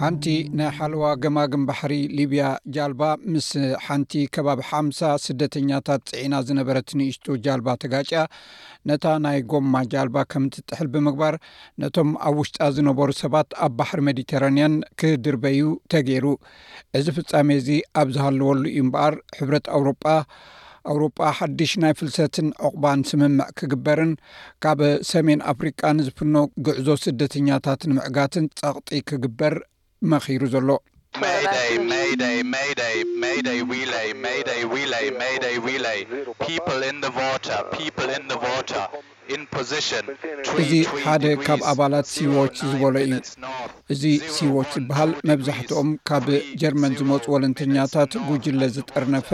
ሓንቲ ናይ ሓለዋ ገማግም ባሕሪ ሊብያ ጃልባ ምስ ሓንቲ ከባቢ ሓምሳ ስደተኛታት ፅዒና ዝነበረት ንእሽቶ ጃልባ ተጋጭያ ነታ ናይ ጎማ ጃልባ ከም ትጥሕል ብምግባር ነቶም ኣብ ውሽጣ ዝነበሩ ሰባት ኣብ ባሕሪ ሜዲተራንያን ክድርበዩ ተገይሩ እዚ ፍጻሜ እዚ ኣብ ዝሃለወሉ እዩ እምበኣር ሕብረት ኣውሮጳ ኣውሮጳ ሓድሽ ናይ ፍልሰትን ዕቑባን ስምምዕ ክግበርን ካብ ሰሜን ኣፍሪቃ ንዝፍኖ ግዕዞ ስደተኛታት ንምዕጋትን ጸቕጢ ክግበር መኺሩ ዘሎ። እዚ ሓደ ካብ ኣባላት ሲዎች ዝበሎ እዩ እዚ ሲዎች ዝበሃል መብዛሕትኦም ካብ ጀርመን ዝመፁ ወለንተኛታት ጉጅለ ዝጠርነፈ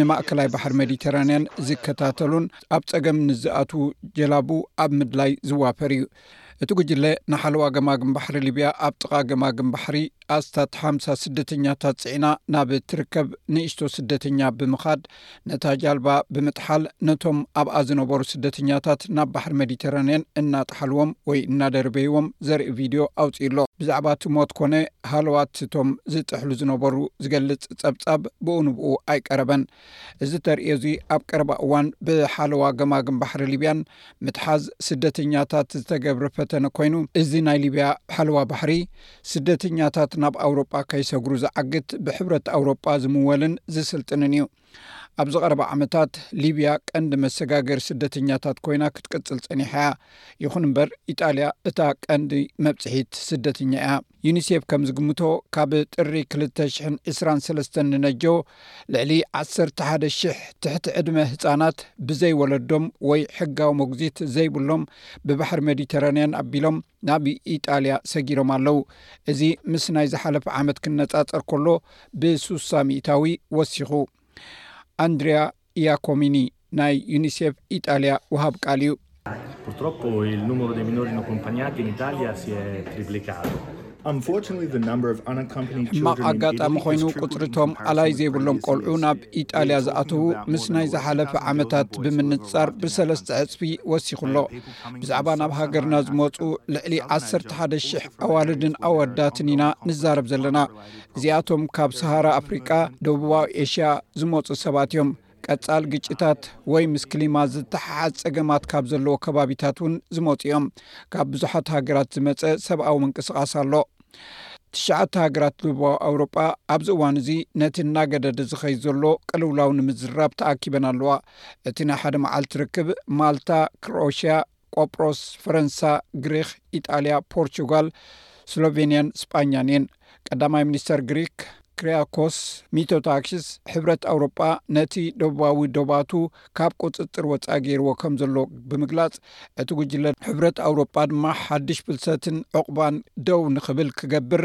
ንማእከላይ ባሕሪ ሜዲተራንያን ዝከታተሉን ኣብ ፀገም ንዝኣትዉ ጀላቡ ኣብ ምድላይ ዝዋፈር እዩ እቲ ጉጅለ ንሓለዋ ገማግም ባሕሪ ሊብያ ኣብ ጥቓ ገማግም ባሕሪ ኣስታት ሓምሳ ስደተኛታት ፅዕና ናብ እትርከብ ንእሽቶ ስደተኛ ብምኻድ ነታ ጃልባ ብምጥሓል ነቶም ኣብኣ ዝነበሩ ስደተኛታት ናብ ባሕሪ መዲተራንያን እናጠሓልዎም ወይ እናደርበይዎም ዘርኢ ቪድዮ ኣውጺኡ ኣሎ። ብዛዕባ እቲ ሞት ኰነ ሃለዋት እቶም ዝጥሕሉ ዝነበሩ ዝገልጽ ጸብጻብ ብኡ ንብኡ ኣይቀረበን። እዚ ተርእዮ'ዚ ኣብ ቀረባ እዋን ብሓለዋ ገማግም ባሕሪ ሊብያን ምትሓዝ ስደተኛታት ዝተገብረ ፈተነ ኮይኑ እዚ ናይ ሊብያ ሓለዋ ባሕሪ ስደተኛታት ናብ ኣውሮጳ ከይሰግሩ ዝዓግት ብሕብረት ኣውሮጳ ዝምወልን ዝስልጥንን እዩ ኣብዚ ቀረባ ዓመታት ሊብያ ቀንዲ መሰጋገሪ ስደተኛታት ኮይና ክትቅፅል ፀኒሓ እያ ይኹን እምበር ኢጣልያ እታ ቀንዲ መብፅሒት ስደተኛ እያ ዩኒሴፍ ከም ዝግምቶ ካብ ጥሪ ክልተ ሽሕን ዕስራን ሰለስተን ንነጆ ልዕሊ ዓሰርተ ሓደ ሽሕ ትሕቲ ዕድመ ህጻናት ብዘይ ወለዶም ወይ ሕጋዊ መጉዚት ዘይብሎም ብባሕሪ መዲተራንያን ኣቢሎም ናብ ኢጣልያ ሰጊሮም ኣለው እዚ ምስ ናይ ዝሓለፈ ዓመት ክነጻጸር ከሎ ብሱሳ ሚእታዊ ወሲኹ ኣንድርያ ኢያኮሚኒ ናይ ዩኒሴፍ ኢጣልያ ወሃብ ቃል እዩ። ሕማቕ ኣጋጣሚ ኮይኑ ቁጽሪ እቶም ኣላይ ዘይብሎም ቆልዑ ናብ ኢጣልያ ዝኣተዉ ምስ ናይ ዝሓለፈ ዓመታት ብምንጽጻር ብሰለስተ ዕጽፊ ወሲኹ ኣሎ። ብዛዕባ ናብ ሃገርና ዝመጹ ልዕሊ ዓሰርተ ሓደ ሽሕ ኣዋልድን ኣወዳትን ኢና ንዛረብ ዘለና። እዚኣቶም ካብ ሰሃራ ኣፍሪቃ ደቡባዊ ኤሽያ ዝመፁ ሰባት እዮም ቀፃል ግጭታት ወይ ምስ ክሊማ ዝተሓሓዝ ፀገማት ካብ ዘለዎ ከባቢታት እውን ዝመፁ እዮም ካብ ብዙሓት ሃገራት ዝመፀ ሰብኣዊ ምንቅስቃስ ኣሎ ትሽዓተ ሃገራት ደቡባዊ ኣውሮጳ ኣብዚ እዋን እዚ ነቲ እናገደደ ዝኸይ ዘሎ ቅልውላው ንምዝራብ ተኣኪበን ኣለዋ እቲ ናይ ሓደ መዓልቲ ርክብ ማልታ ክሮሽያ ቆጵሮስ፣ ፈረንሳ፣ ግሪኽ፣ ኢጣልያ፣ ፖርቹጋል፣ ስሎቬንያን ስጳኛን እየን። ቀዳማይ ሚኒስተር ግሪክ ክሪያኮስ ሚቶታክስ ሕብረት ኣውሮጳ ነቲ ደቡባዊ ዶባቱ ካብ ቁጽጽር ወጻኢ ገይርዎ ከም ዘሎ ብምግላጽ እቲ ጉጅለ ሕብረት ኣውሮጳ ድማ ሓድሽ ፍልሰትን ዕቝባን ደው ንኽብል ክገብር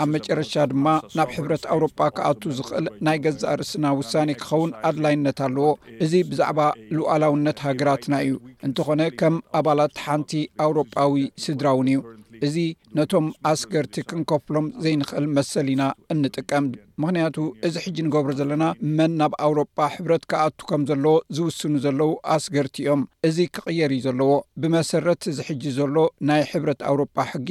ኣብ መጨረሻ ድማ ናብ ሕብረት ኣውሮጳ ክኣቱ ዝኽእል ናይ ገዛእ ርእስና ውሳኔ ክኸውን ኣድላይነት ኣለዎ እዚ ብዛዕባ ሉዓላውነት ሃገራትና እዩ እንተኾነ ከም ኣባላት ሓንቲ ኣውሮጳዊ ስድራ እውን እዩ እዚ ነቶም ኣስገርቲ ክንከፍሎም ዘይንኽእል መሰል ኢና እንጥቀም ምክንያቱ እዚ ሕጂ ንገብሮ ዘለና መን ናብ ኣውሮጳ ሕብረት ክኣቱ ከም ዘለዎ ዝውስኑ ዘለዉ ኣስገርቲ እዮም እዚ ክቕየር እዩ ዘለዎ ብመሰረት እዚ ሕጂ ዘሎ ናይ ሕብረት ኣውሮጳ ሕጊ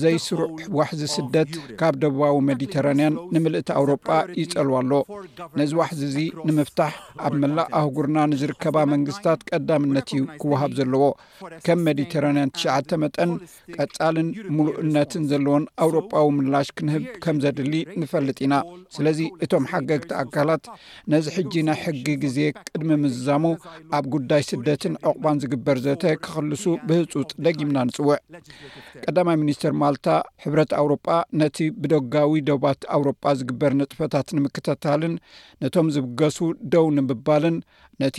ዘይስሩዕ ዋሕዚ ስደት ካብ ደቡባዊ መዲተራንያን ንምልእቲ ኣውሮጳ ይጸልዎ ኣሎ። ነዚ ዋሕዚ እዚ ንምፍታሕ ኣብ መላእ ኣህጉርና ንዝርከባ መንግስታት ቀዳምነት እዩ ክወሃብ ዘለዎ። ከም መዲተራንያን ትሽዓተ መጠን ቀጻልን ምሉእነትን ዘለዎን ኣውሮጳዊ ምላሽ ክንህብ ከም ዘድሊ ንፈልጥ ኢና። ስለዚ እቶም ሓገግቲ ኣካላት ነዚ ሕጂ ናይ ሕጊ ግዜ ቅድሚ ምዝዛሙ ኣብ ጉዳይ ስደትን ዑቕባን ዝግበር ዘተ ክኽልሱ ብህጹጽ ደጊምና ንጽውዕ። ቀዳማይ ሚኒስተር ማልታ፣ ሕብረት ኣውሮጳ ነቲ ብደጋዊ ዶባት ኣውሮጳ ዝግበር ንጥፈታት ንምክተታልን ነቶም ዝብገሱ ደው ንምባልን ነቲ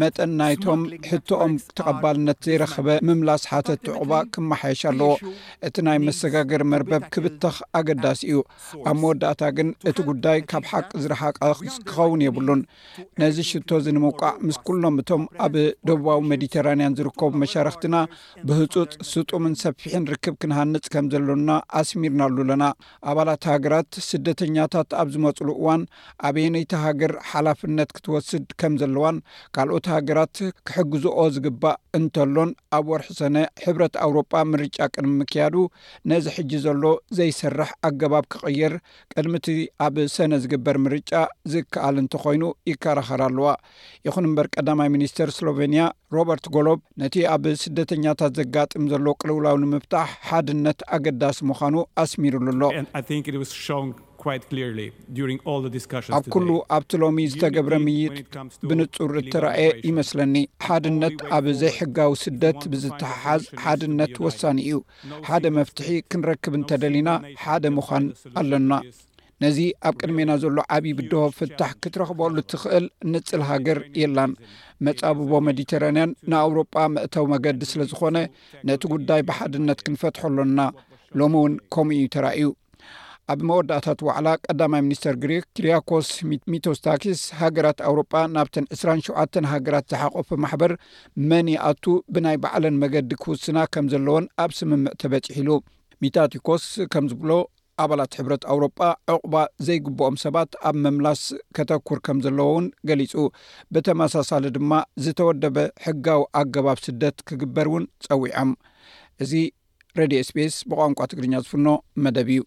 መጠን ናይቶም ሕቶኦም ተቐባልነት ዘይረኸበ ምምላስ ሓተቲ ዑቕባ ክመሓየሽ ኣለዎ። እቲ ናይ መሰጋገሪ መርበብ ክብተኽ ኣገዳሲ እዩ። ኣብ መወዳእታ ግን እቲ ጉዳይ ካብ ሓቂ ዝረሓቐ ክኸውን የብሉን። ነዚ ሽቶ እዚ ንምውቃዕ ምስ ኩሎም እቶም ኣብ ደቡባዊ መዲተራንያን ዝርከቡ መሻርኽትና ብህፁፅ፣ ስጡምን ሰፊሕን ርክብ ክንሃንፅ ከምዘሎና ኣስሚርናሉ ኣለና። ኣባላት ሃገራት ስደተኛታት ኣብ ዝመፅሉ እዋን ኣበየነይቲ ሃገር ሓላፍነት ክትወስድ ከም ዘለዋን ካልኦት ሃገራት ክሕግዝኦ ዝግባእ እንተሎን ኣብ ወርሒ ሰነ ሕብረት ኣውሮጳ ምርጫ ቅድሚ ምክያዱ ነዚ ሕጂ ዘሎ ዘይሰርሕ ኣገባብ ክቕይር ቅድሚ እቲ ኣብ ሰነ ዝግበር ምርጫ ዝከኣል እንተኾይኑ ይከራኸራ ኣለዋ። ይኹን እምበር ቀዳማይ ሚኒስተር ስሎቨንያ ሮበርት ጎሎብ ነቲ ኣብ ስደተኛታት ዘጋጥም ዘሎ ቅልውላው ንምፍታሕ ሓድነት ኣገዳሲ ምዃኑ ኣስሚርሉ ኣሎ ኣብ ኩሉ ኣብቲ ሎሚ ዝተገብረ ምይጥ ብንጹር እተራእየ ይመስለኒ ሓድነት ኣብ ዘይሕጋዊ ስደት ብዝተሓሓዝ ሓድነት ወሳኒ እዩ ሓደ መፍትሒ ክንረክብ እንተደሊና ሓደ ምዃን ኣለና ነዚ ኣብ ቅድሜና ዘሎ ዓብዪ ብድሆ ፍታሕ ክትረኽበሉ እትኽእል ንጽል ሃገር የላን። መጻብቦ መዲተራንያን ንኣውሮጳ መእተዊ መገዲ ስለ ዝኾነ ነቲ ጉዳይ ብሓድነት ክንፈትሖ ኣሎና። ሎሚ እውን ከምኡ እዩ ተራእዩ። ኣብ መወዳእታት ዋዕላ ቀዳማይ ሚኒስተር ግሪክ ኪርያኮስ ሚቶስታኪስ ሃገራት ኣውሮጳ ናብተን 27 ሃገራት ዝሓቆፈ ማሕበር መን ይኣቱ ብናይ ባዕለን መገዲ ክውስና ከም ዘለወን ኣብ ስምምዕ ተበጺሒሉ። ሚታቲኮስ ከም ዝብሎ ኣባላት ሕብረት ኣውሮጳ ዕቑባ ዘይግብኦም ሰባት ኣብ ምምላስ ከተኩር ከም ዘለዎ እውን ገሊጹ። ብተመሳሳሊ ድማ ዝተወደበ ሕጋዊ ኣገባብ ስደት ክግበር እውን ጸዊዖም። እዚ ሬድዮ ኤስቢኤስ ብቋንቋ ትግርኛ ዝፍኖ መደብ እዩ።